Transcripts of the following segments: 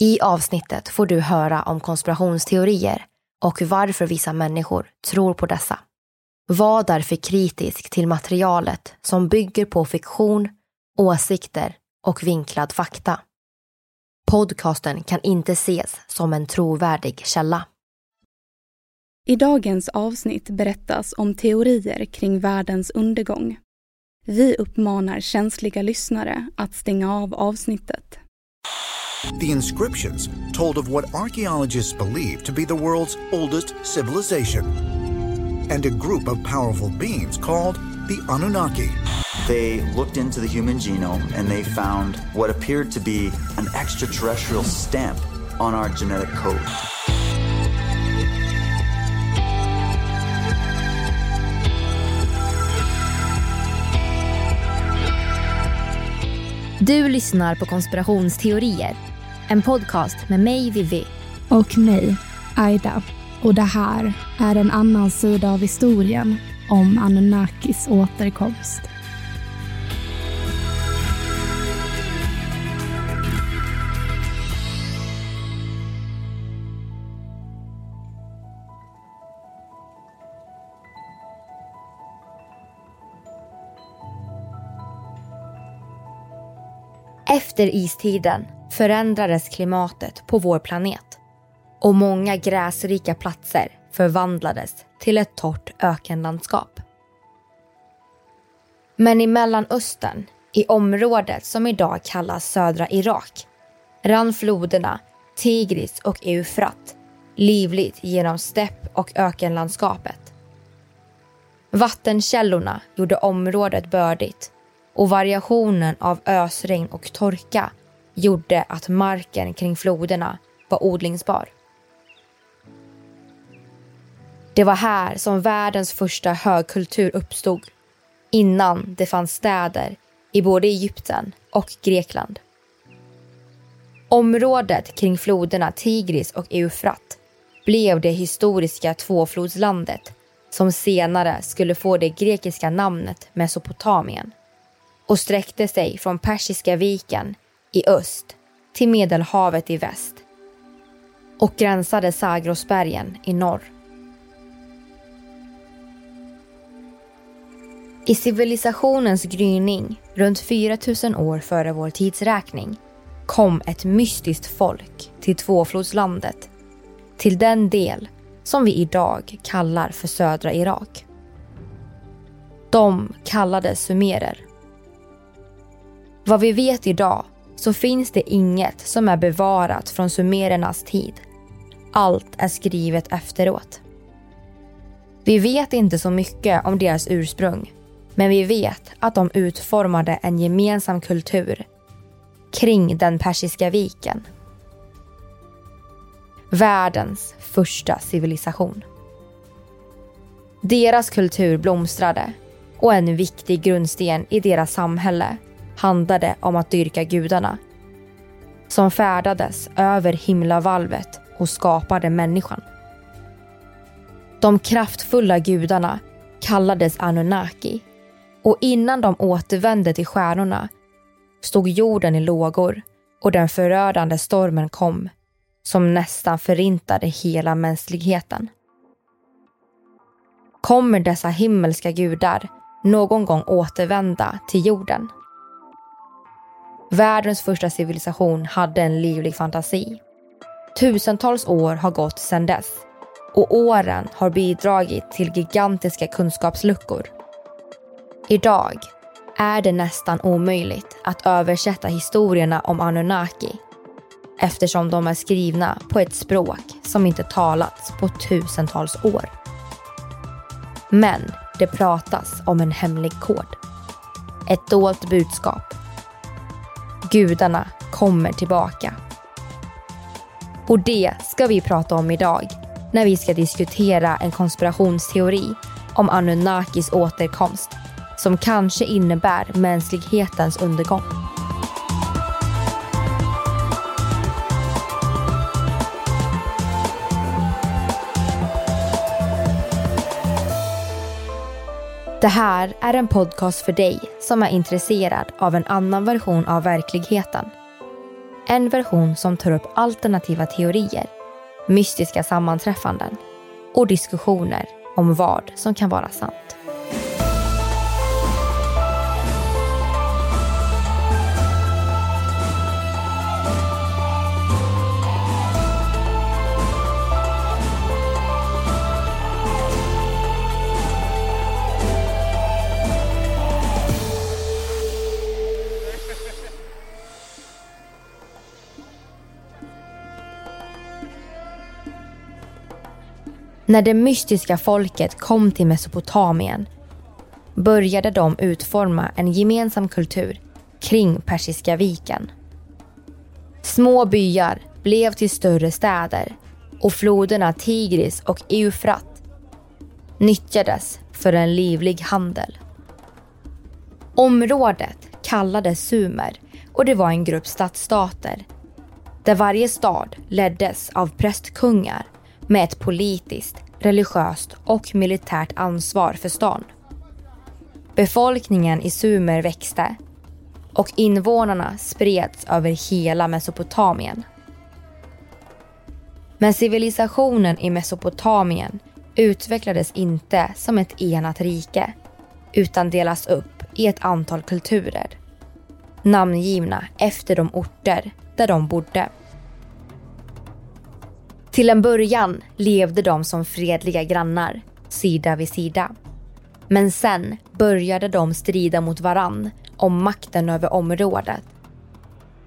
I avsnittet får du höra om konspirationsteorier och varför vissa människor tror på dessa. Var därför kritisk till materialet som bygger på fiktion, åsikter och vinklad fakta. Podcasten kan inte ses som en trovärdig källa. I dagens avsnitt berättas om teorier kring världens undergång. Vi uppmanar känsliga lyssnare att stänga av avsnittet. The inscriptions told of what archaeologists believe to be the world's oldest civilization and a group of powerful beings called the Anunnaki. They looked into the human genome and they found what appeared to be an extraterrestrial stamp on our genetic code. Du lyssnar på konspirationsteorier. En podcast med mig, Vivi. Och mig, Aida. Och det här är en annan sida av historien om Anunnakis återkomst. Efter istiden förändrades klimatet på vår planet och många gräsrika platser förvandlades till ett torrt ökenlandskap. Men i Mellanöstern, i området som idag kallas södra Irak, rann floderna Tigris och Eufrat livligt genom stepp och ökenlandskapet. Vattenkällorna gjorde området bördigt och variationen av ösregn och torka gjorde att marken kring floderna var odlingsbar. Det var här som världens första högkultur uppstod innan det fanns städer i både Egypten och Grekland. Området kring floderna Tigris och Eufrat blev det historiska tvåflodslandet som senare skulle få det grekiska namnet Mesopotamien och sträckte sig från Persiska viken i öst till Medelhavet i väst och gränsade Zagrosbergen i norr. I civilisationens gryning runt 4000 år före vår tidsräkning kom ett mystiskt folk till tvåflodslandet, till den del som vi idag kallar för södra Irak. De kallades sumerer. Vad vi vet idag så finns det inget som är bevarat från sumerernas tid. Allt är skrivet efteråt. Vi vet inte så mycket om deras ursprung men vi vet att de utformade en gemensam kultur kring den Persiska viken. Världens första civilisation. Deras kultur blomstrade och en viktig grundsten i deras samhälle handlade om att dyrka gudarna som färdades över himlavalvet och skapade människan. De kraftfulla gudarna kallades Anunnaki och innan de återvände till stjärnorna stod jorden i lågor och den förödande stormen kom som nästan förintade hela mänskligheten. Kommer dessa himmelska gudar någon gång återvända till jorden. Världens första civilisation hade en livlig fantasi. Tusentals år har gått sedan dess och åren har bidragit till gigantiska kunskapsluckor. Idag är det nästan omöjligt att översätta historierna om Anunnaki eftersom de är skrivna på ett språk som inte talats på tusentals år. Men det pratas om en hemlig kod. Ett dolt budskap. Gudarna kommer tillbaka. Och det ska vi prata om idag när vi ska diskutera en konspirationsteori om Anunnakis återkomst som kanske innebär mänsklighetens undergång. Det här är en podcast för dig som är intresserad av en annan version av verkligheten. En version som tar upp alternativa teorier, mystiska sammanträffanden och diskussioner om vad som kan vara sant. När det mystiska folket kom till Mesopotamien började de utforma en gemensam kultur kring Persiska viken. Små byar blev till större städer och floderna Tigris och Eufrat nyttjades för en livlig handel. Området kallades Sumer och det var en grupp stadsstater där varje stad leddes av prästkungar med ett politiskt, religiöst och militärt ansvar för stan. Befolkningen i Sumer växte och invånarna spreds över hela Mesopotamien. Men civilisationen i Mesopotamien utvecklades inte som ett enat rike utan delas upp i ett antal kulturer namngivna efter de orter där de bodde. Till en början levde de som fredliga grannar, sida vid sida. Men sen började de strida mot varann om makten över området.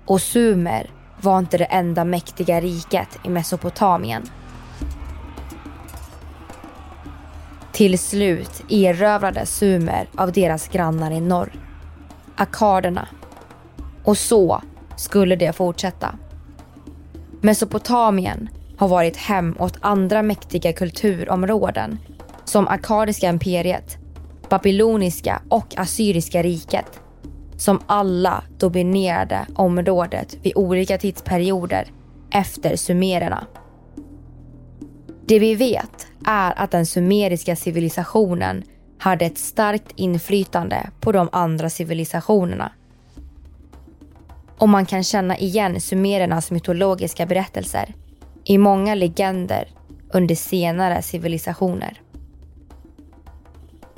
Och Sumer var inte det enda mäktiga riket i Mesopotamien. Till slut erövrades Sumer av deras grannar i norr, akaderna. Och så skulle det fortsätta. Mesopotamien har varit hem åt andra mäktiga kulturområden som Akadiska imperiet, Babyloniska och Assyriska riket som alla dominerade området vid olika tidsperioder efter sumererna. Det vi vet är att den sumeriska civilisationen hade ett starkt inflytande på de andra civilisationerna. Och man kan känna igen sumerernas mytologiska berättelser i många legender under senare civilisationer.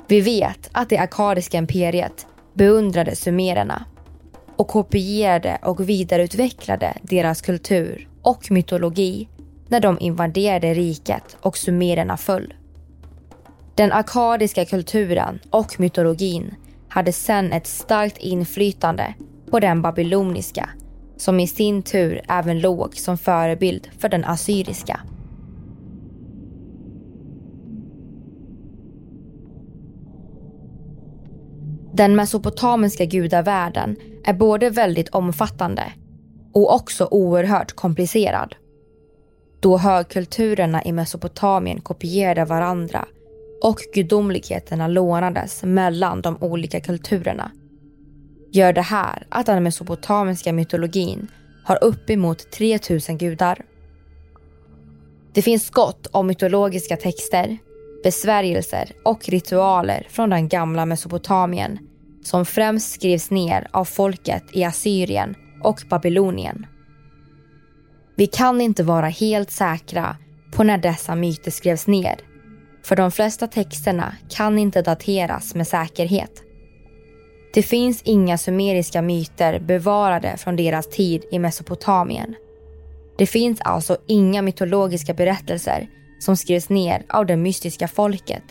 Vi vet att det akadiska imperiet beundrade sumererna och kopierade och vidareutvecklade deras kultur och mytologi när de invaderade riket och sumererna föll. Den akadiska kulturen och mytologin hade sedan ett starkt inflytande på den babyloniska som i sin tur även låg som förebild för den assyriska. Den mesopotamiska gudavärlden är både väldigt omfattande och också oerhört komplicerad. Då högkulturerna i Mesopotamien kopierade varandra och gudomligheterna lånades mellan de olika kulturerna gör det här att den mesopotamiska mytologin har uppemot 3000 gudar. Det finns gott om mytologiska texter, besvärjelser och ritualer från den gamla Mesopotamien som främst skrivs ner av folket i Assyrien och Babylonien. Vi kan inte vara helt säkra på när dessa myter skrevs ner för de flesta texterna kan inte dateras med säkerhet. Det finns inga sumeriska myter bevarade från deras tid i Mesopotamien. Det finns alltså inga mytologiska berättelser som skrevs ner av det mystiska folket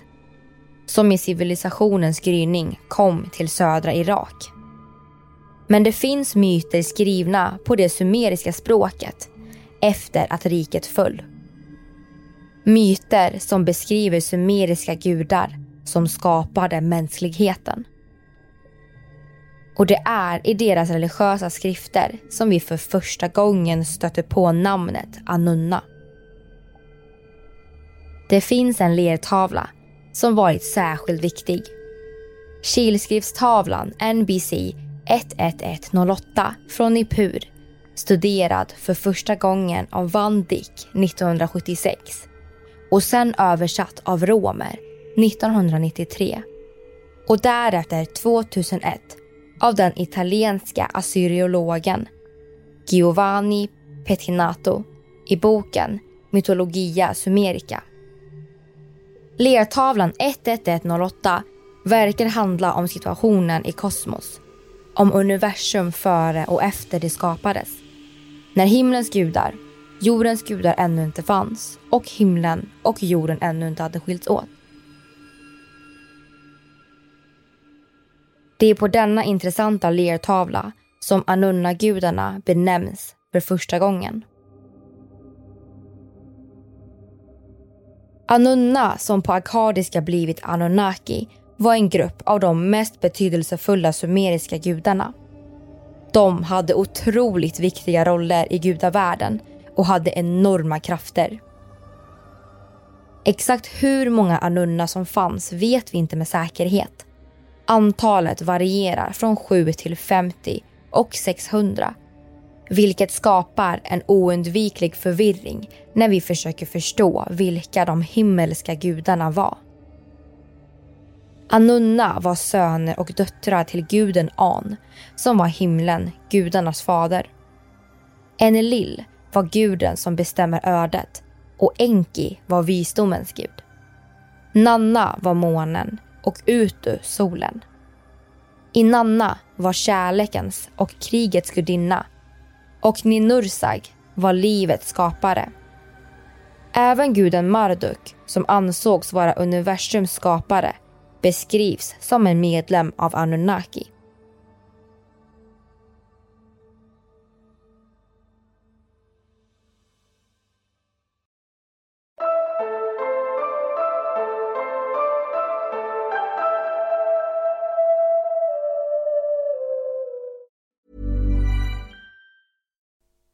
som i civilisationens gryning kom till södra Irak. Men det finns myter skrivna på det sumeriska språket efter att riket föll. Myter som beskriver sumeriska gudar som skapade mänskligheten. Och det är i deras religiösa skrifter som vi för första gången stöter på namnet Anunna. Det finns en lertavla som varit särskilt viktig. Kilskriftstavlan NBC 11108 från Nippur studerad för första gången av Van Dyck 1976 och sen översatt av romer 1993 och därefter 2001 av den italienska assyriologen Giovanni Pettinato i boken Mytologia Sumerica. Lertavlan 11108 verkar handla om situationen i kosmos. Om universum före och efter det skapades. När himlens gudar, jordens gudar ännu inte fanns och himlen och jorden ännu inte hade skilts åt. Det är på denna intressanta lertavla som Anunna-gudarna benämns för första gången. Anunna, som på akadiska blivit Anunnaki, var en grupp av de mest betydelsefulla sumeriska gudarna. De hade otroligt viktiga roller i gudavärlden och hade enorma krafter. Exakt hur många Anunna som fanns vet vi inte med säkerhet. Antalet varierar från 7 till 50 och 600 vilket skapar en oundviklig förvirring när vi försöker förstå vilka de himmelska gudarna var. Anunna var söner och döttrar till guden An som var himlen, gudarnas fader. Enlil var guden som bestämmer ödet och Enki var visdomens gud. Nanna var månen och ut ur solen. Inanna var kärlekens och krigets gudinna och Ninursag var livets skapare. Även guden Marduk, som ansågs vara universums skapare, beskrivs som en medlem av Anunnaki.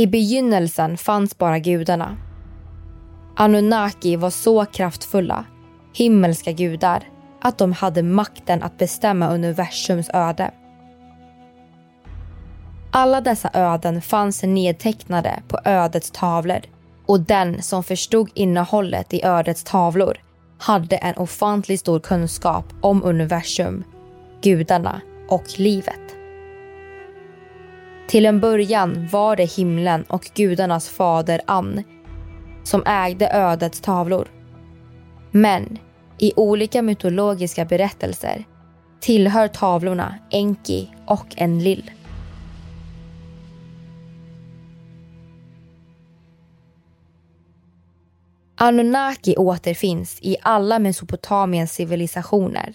I begynnelsen fanns bara gudarna. Anunnaki var så kraftfulla, himmelska gudar, att de hade makten att bestämma universums öde. Alla dessa öden fanns nedtecknade på ödets tavlor och den som förstod innehållet i ödets tavlor hade en ofantligt stor kunskap om universum, gudarna och livet. Till en början var det himlen och gudarnas fader Ann som ägde ödets tavlor. Men i olika mytologiska berättelser tillhör tavlorna Enki och Enlil. Anunnaki återfinns i alla Mesopotamiens civilisationer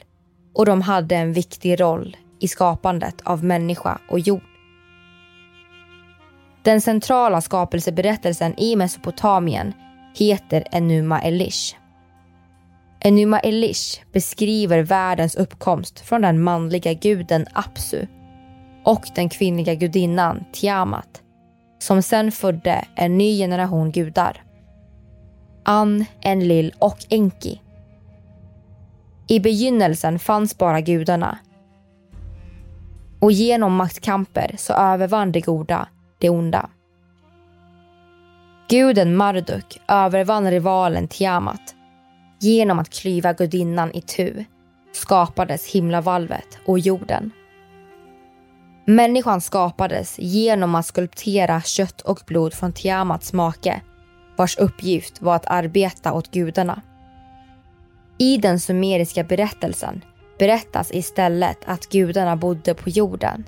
och de hade en viktig roll i skapandet av människa och jord. Den centrala skapelseberättelsen i Mesopotamien heter Enuma Elish. Enuma Elish beskriver världens uppkomst från den manliga guden Apsu och den kvinnliga gudinnan Tiamat som sen födde en ny generation gudar. An, Enlil och Enki. I begynnelsen fanns bara gudarna. Och genom maktkamper så övervann de goda det onda. Guden Marduk övervann rivalen Tiamat. Genom att klyva gudinnan i tu skapades himlavalvet och jorden. Människan skapades genom att skulptera kött och blod från Tiamats make vars uppgift var att arbeta åt gudarna. I den sumeriska berättelsen berättas istället att gudarna bodde på jorden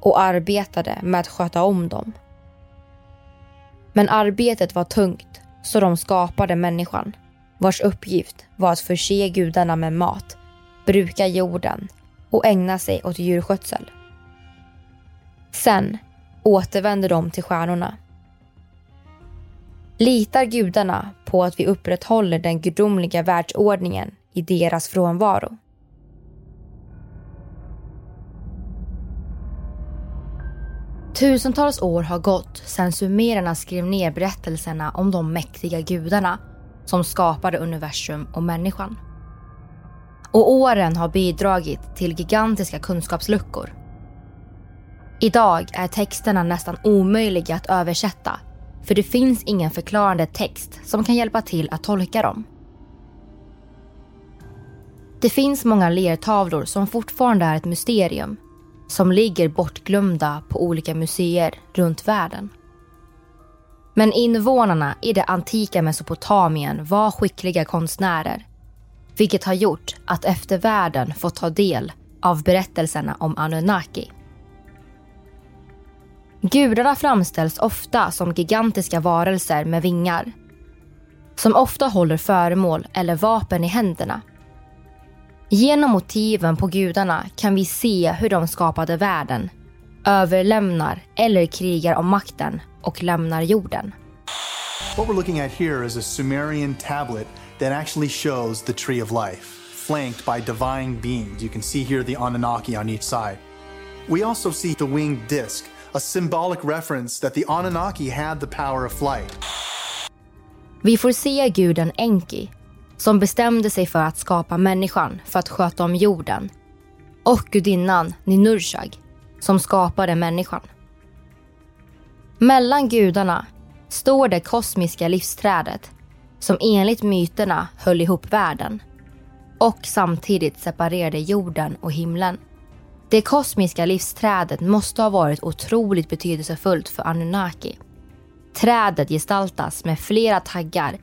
och arbetade med att sköta om dem. Men arbetet var tungt så de skapade människan vars uppgift var att förse gudarna med mat, bruka jorden och ägna sig åt djurskötsel. Sen återvände de till stjärnorna. Litar gudarna på att vi upprätthåller den gudomliga världsordningen i deras frånvaro? Tusentals år har gått sedan sumererna skrev ner berättelserna om de mäktiga gudarna som skapade universum och människan. Och åren har bidragit till gigantiska kunskapsluckor. Idag är texterna nästan omöjliga att översätta för det finns ingen förklarande text som kan hjälpa till att tolka dem. Det finns många lertavlor som fortfarande är ett mysterium som ligger bortglömda på olika museer runt världen. Men invånarna i det antika Mesopotamien var skickliga konstnärer vilket har gjort att eftervärlden fått ta del av berättelserna om Anunnaki. Gudarna framställs ofta som gigantiska varelser med vingar som ofta håller föremål eller vapen i händerna Genom motiven på gudarna kan vi se hur de skapade världen, överlämnar eller krigar om makten och lämnar jorden. What we're looking at here is a Sumerian tablet that actually shows the tree of life, flanked by divine beings. You can see here the Anunnaki on each side. We also see the winged disc, a symbolic reference that the Anunnaki had the power of flight. Vi får se guden Enki som bestämde sig för att skapa människan för att sköta om jorden och gudinnan Ninurshag som skapade människan. Mellan gudarna står det kosmiska livsträdet som enligt myterna höll ihop världen och samtidigt separerade jorden och himlen. Det kosmiska livsträdet måste ha varit otroligt betydelsefullt för Anunnaki. Trädet gestaltas med flera taggar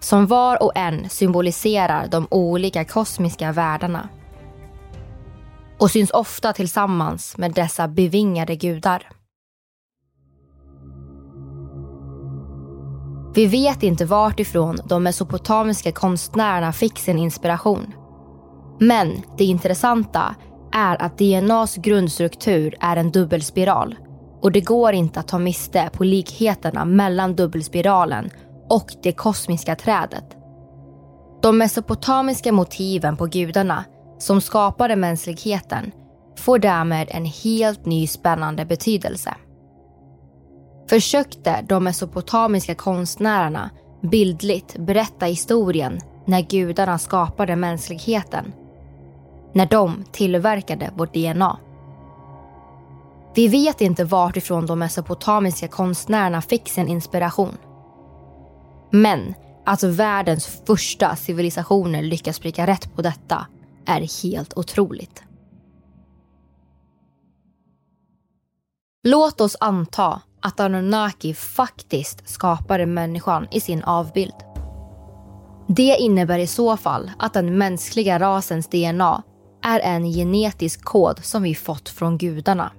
som var och en symboliserar de olika kosmiska världarna. och syns ofta tillsammans med dessa bevingade gudar. Vi vet inte vart ifrån de mesopotamiska konstnärerna fick sin inspiration. Men det intressanta är att DNAs grundstruktur är en dubbelspiral och det går inte att ta miste på likheterna mellan dubbelspiralen och det kosmiska trädet. De mesopotamiska motiven på gudarna som skapade mänskligheten får därmed en helt ny spännande betydelse. Försökte de mesopotamiska konstnärerna bildligt berätta historien när gudarna skapade mänskligheten? När de tillverkade vårt DNA? Vi vet inte vartifrån de mesopotamiska konstnärerna fick sin inspiration. Men att världens första civilisationer lyckas pricka rätt på detta är helt otroligt. Låt oss anta att Anunnaki faktiskt skapade människan i sin avbild. Det innebär i så fall att den mänskliga rasens DNA är en genetisk kod som vi fått från gudarna.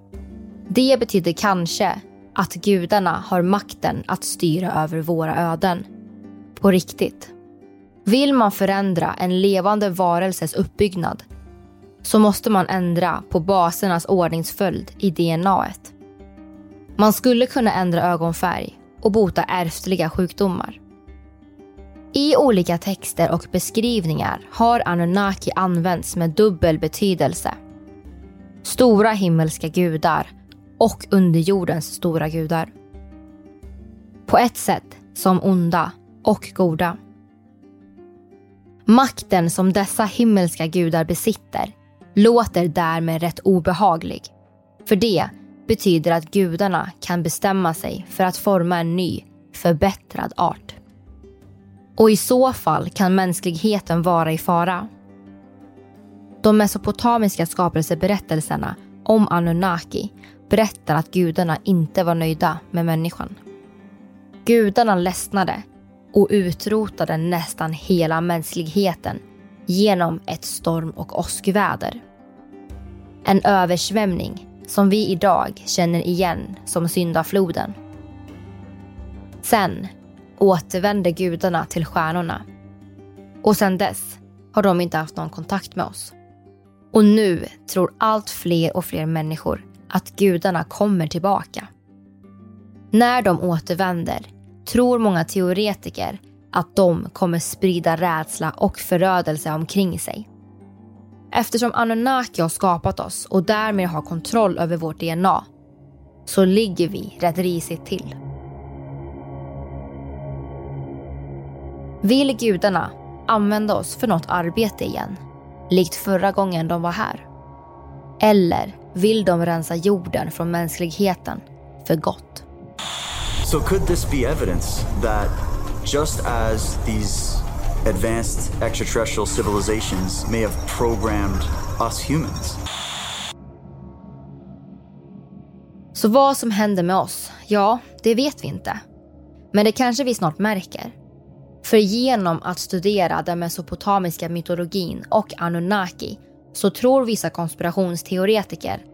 Det betyder kanske att gudarna har makten att styra över våra öden. På riktigt. Vill man förändra en levande varelses uppbyggnad så måste man ändra på basernas ordningsföljd i DNAet. Man skulle kunna ändra ögonfärg och bota ärftliga sjukdomar. I olika texter och beskrivningar har Anunnaki använts med dubbel betydelse. Stora himmelska gudar och underjordens stora gudar. På ett sätt som onda och goda. Makten som dessa himmelska gudar besitter låter därmed rätt obehaglig. För det betyder att gudarna kan bestämma sig för att forma en ny, förbättrad art. Och i så fall kan mänskligheten vara i fara. De mesopotamiska skapelseberättelserna om Anunnaki berättar att gudarna inte var nöjda med människan. Gudarna ledsnade och utrotade nästan hela mänskligheten genom ett storm och åskväder. En översvämning som vi idag känner igen som syndafloden. Sen återvände gudarna till stjärnorna. Och sen dess har de inte haft någon kontakt med oss. Och nu tror allt fler och fler människor att gudarna kommer tillbaka. När de återvänder tror många teoretiker att de kommer sprida rädsla och förödelse omkring sig. Eftersom Anunnaki har skapat oss och därmed har kontroll över vårt DNA så ligger vi rätt risigt till. Vill gudarna använda oss för något arbete igen? Likt förra gången de var här? Eller vill de rensa jorden från mänskligheten för gott? So could this be evidence that just as these advanced extraterrestrial civilizations may have programmed us humans? Så vad som händer med oss, ja, det vet vi inte. Men det kanske vi snart märker. För genom att studera den mesopotamiska mytologin och Anunnaki så tror vissa konspirationsteoretiker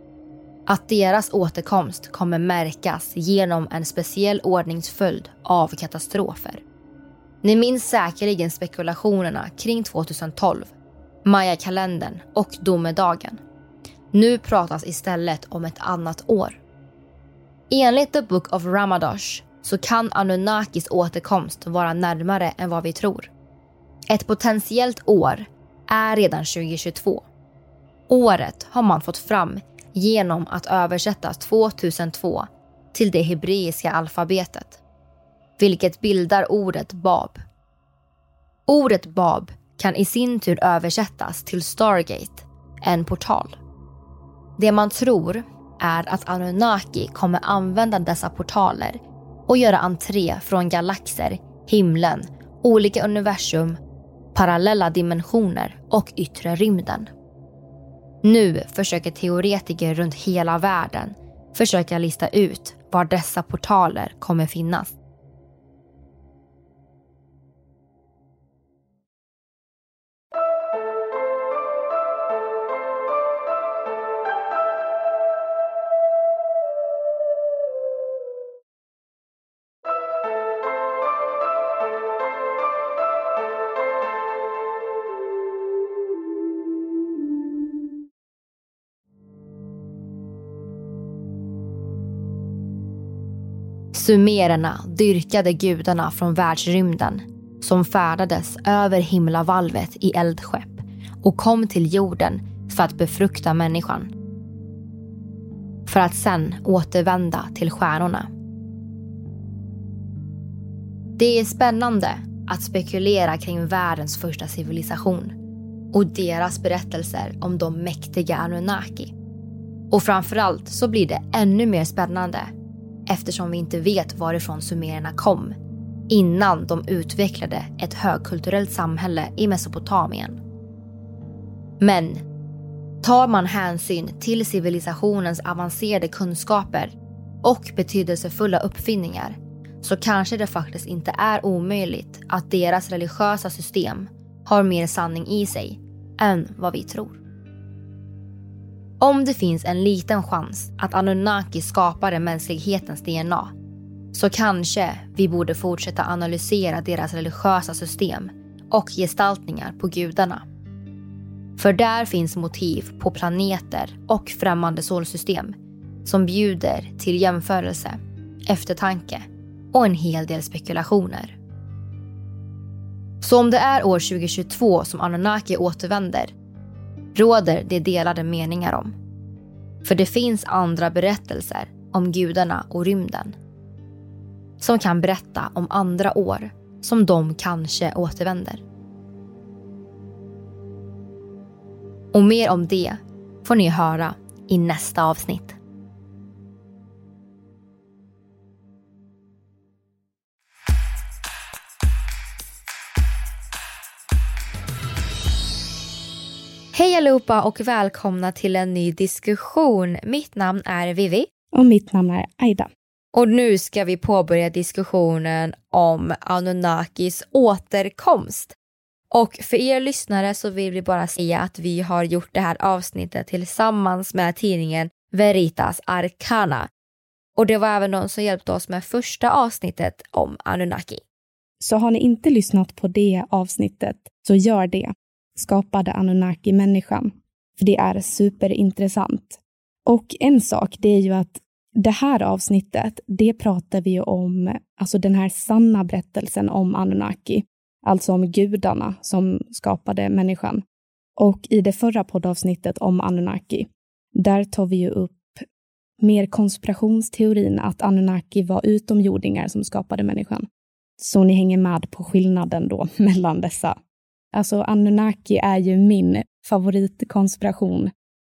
att deras återkomst kommer märkas genom en speciell ordningsföljd av katastrofer. Ni minns säkerligen spekulationerna kring 2012, Maya-kalendern och domedagen. Nu pratas istället om ett annat år. Enligt The Book of Ramadosh så kan Anunnakis återkomst vara närmare än vad vi tror. Ett potentiellt år är redan 2022. Året har man fått fram genom att översätta 2002 till det hebreiska alfabetet, vilket bildar ordet Bab. Ordet Bab kan i sin tur översättas till Stargate, en portal. Det man tror är att Anunnaki kommer använda dessa portaler och göra entré från galaxer, himlen, olika universum, parallella dimensioner och yttre rymden. Nu försöker teoretiker runt hela världen försöka lista ut var dessa portaler kommer finnas. Sumererna dyrkade gudarna från världsrymden som färdades över himlavalvet i eldskepp och kom till jorden för att befrukta människan. För att sen återvända till stjärnorna. Det är spännande att spekulera kring världens första civilisation och deras berättelser om de mäktiga Anunnaki. Och framförallt så blir det ännu mer spännande eftersom vi inte vet varifrån sumererna kom innan de utvecklade ett högkulturellt samhälle i Mesopotamien. Men tar man hänsyn till civilisationens avancerade kunskaper och betydelsefulla uppfinningar så kanske det faktiskt inte är omöjligt att deras religiösa system har mer sanning i sig än vad vi tror. Om det finns en liten chans att Anunnaki skapade mänsklighetens DNA så kanske vi borde fortsätta analysera deras religiösa system och gestaltningar på gudarna. För där finns motiv på planeter och främmande solsystem som bjuder till jämförelse, eftertanke och en hel del spekulationer. Så om det är år 2022 som Anunnaki återvänder råder det delade meningar om. För det finns andra berättelser om gudarna och rymden som kan berätta om andra år som de kanske återvänder. Och mer om det får ni höra i nästa avsnitt. Hej allihopa och välkomna till en ny diskussion. Mitt namn är Vivi. Och mitt namn är Aida. Och nu ska vi påbörja diskussionen om Anunnakis återkomst. Och för er lyssnare så vill vi bara säga att vi har gjort det här avsnittet tillsammans med tidningen Veritas Arcana. Och det var även de som hjälpte oss med första avsnittet om Anunnaki. Så har ni inte lyssnat på det avsnittet, så gör det. Skapade Anunnaki människan? För det är superintressant. Och en sak, det är ju att det här avsnittet, det pratar vi ju om, alltså den här sanna berättelsen om Anunnaki, alltså om gudarna som skapade människan. Och i det förra poddavsnittet om Anunnaki, där tar vi ju upp mer konspirationsteorin att Anunnaki var utomjordingar som skapade människan. Så ni hänger med på skillnaden då mellan dessa. Alltså Anunnaki är ju min favoritkonspiration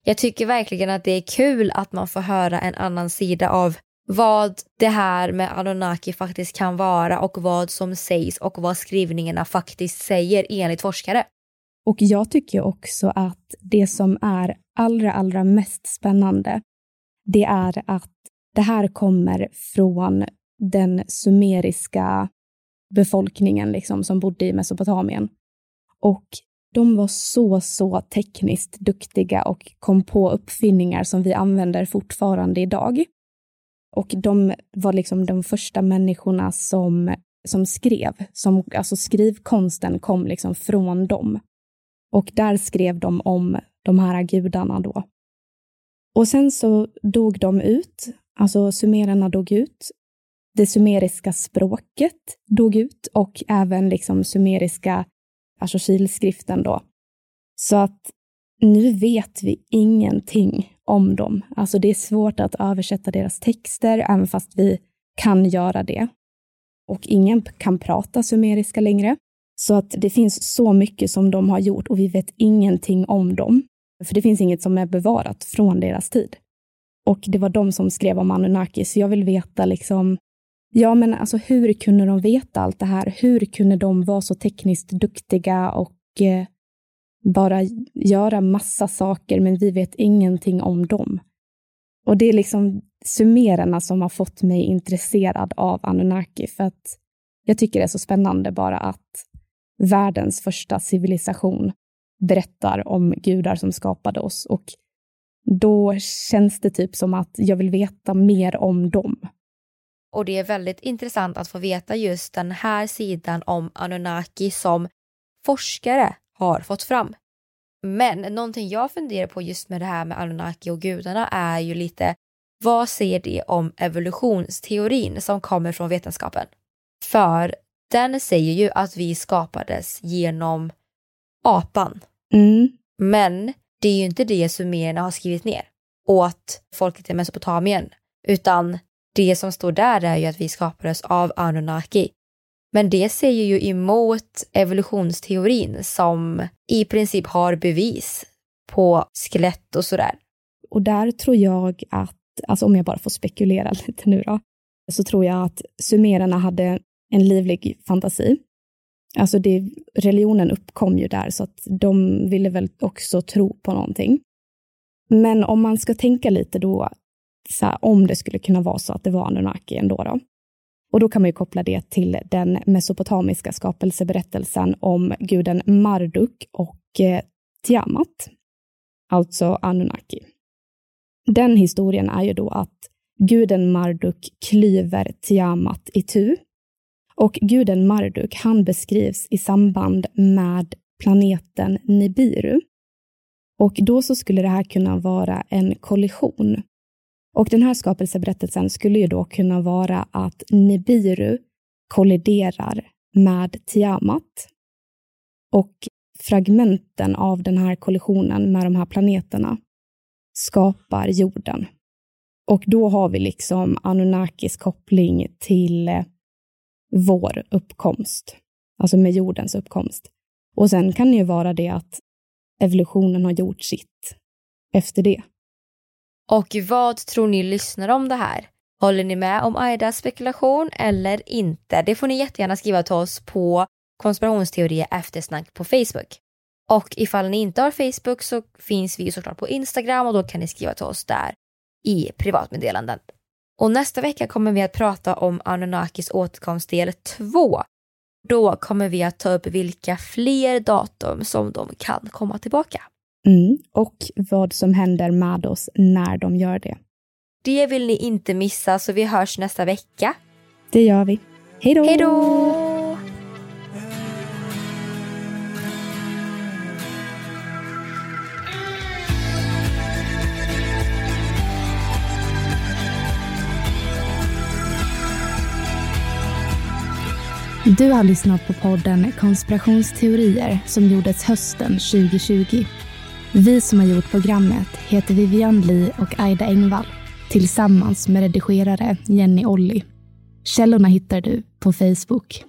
jag tycker verkligen att det är kul att man får höra en annan sida av vad det här med Anunnaki faktiskt kan vara och vad som sägs och vad skrivningarna faktiskt säger enligt forskare. Och jag tycker också att det som är allra, allra mest spännande, det är att det här kommer från den sumeriska befolkningen liksom, som bodde i Mesopotamien. Och de var så, så tekniskt duktiga och kom på uppfinningar som vi använder fortfarande idag. Och de var liksom de första människorna som, som skrev. Som, alltså skrivkonsten kom liksom från dem. Och där skrev de om de här gudarna då. Och sen så dog de ut, alltså sumererna dog ut. Det sumeriska språket dog ut och även liksom sumeriska alltså kilskriften då. Så att nu vet vi ingenting om dem. Alltså det är svårt att översätta deras texter, även fast vi kan göra det. Och ingen kan prata sumeriska längre. Så att det finns så mycket som de har gjort och vi vet ingenting om dem. För det finns inget som är bevarat från deras tid. Och det var de som skrev om Anunnaki, så jag vill veta liksom Ja, men alltså hur kunde de veta allt det här? Hur kunde de vara så tekniskt duktiga och eh, bara göra massa saker, men vi vet ingenting om dem? Och det är liksom summerarna som har fått mig intresserad av Anunnaki, för att jag tycker det är så spännande bara att världens första civilisation berättar om gudar som skapade oss och då känns det typ som att jag vill veta mer om dem. Och det är väldigt intressant att få veta just den här sidan om Anunnaki som forskare har fått fram. Men någonting jag funderar på just med det här med Anunnaki och gudarna är ju lite vad säger det om evolutionsteorin som kommer från vetenskapen? För den säger ju att vi skapades genom apan. Mm. Men det är ju inte det sumererna har skrivit ner åt folket i Mesopotamien, utan det som står där är ju att vi skapades av Anunnaki. Men det säger ju emot evolutionsteorin som i princip har bevis på skelett och sådär. Och där tror jag att, alltså om jag bara får spekulera lite nu då, så tror jag att sumererna hade en livlig fantasi. Alltså det, religionen uppkom ju där, så att de ville väl också tro på någonting. Men om man ska tänka lite då, här, om det skulle kunna vara så att det var Anunnaki ändå då. Och då kan man ju koppla det till den mesopotamiska skapelseberättelsen om guden Marduk och eh, Tiamat, alltså Anunnaki. Den historien är ju då att guden Marduk klyver Tiamat i tu. Och guden Marduk, han beskrivs i samband med planeten Nibiru. Och då så skulle det här kunna vara en kollision. Och den här skapelseberättelsen skulle ju då kunna vara att Nibiru kolliderar med Tiamat. Och fragmenten av den här kollisionen med de här planeterna skapar jorden. Och då har vi liksom Anunnakis koppling till eh, vår uppkomst, alltså med jordens uppkomst. Och sen kan det ju vara det att evolutionen har gjort sitt efter det. Och vad tror ni lyssnar om det här? Håller ni med om Aidas spekulation eller inte? Det får ni jättegärna skriva till oss på konspirationsteorier eftersnack på Facebook. Och ifall ni inte har Facebook så finns vi såklart på Instagram och då kan ni skriva till oss där i privatmeddelanden. Och nästa vecka kommer vi att prata om Anunnakis återkomst del 2. Då kommer vi att ta upp vilka fler datum som de kan komma tillbaka. Mm, och vad som händer med oss när de gör det. Det vill ni inte missa så vi hörs nästa vecka. Det gör vi. Hej då! Hej då! Du har lyssnat på podden Konspirationsteorier som gjordes hösten 2020. Vi som har gjort programmet heter Vivian Lee och Aida Engvall tillsammans med redigerare Jenny Olli. Källorna hittar du på Facebook.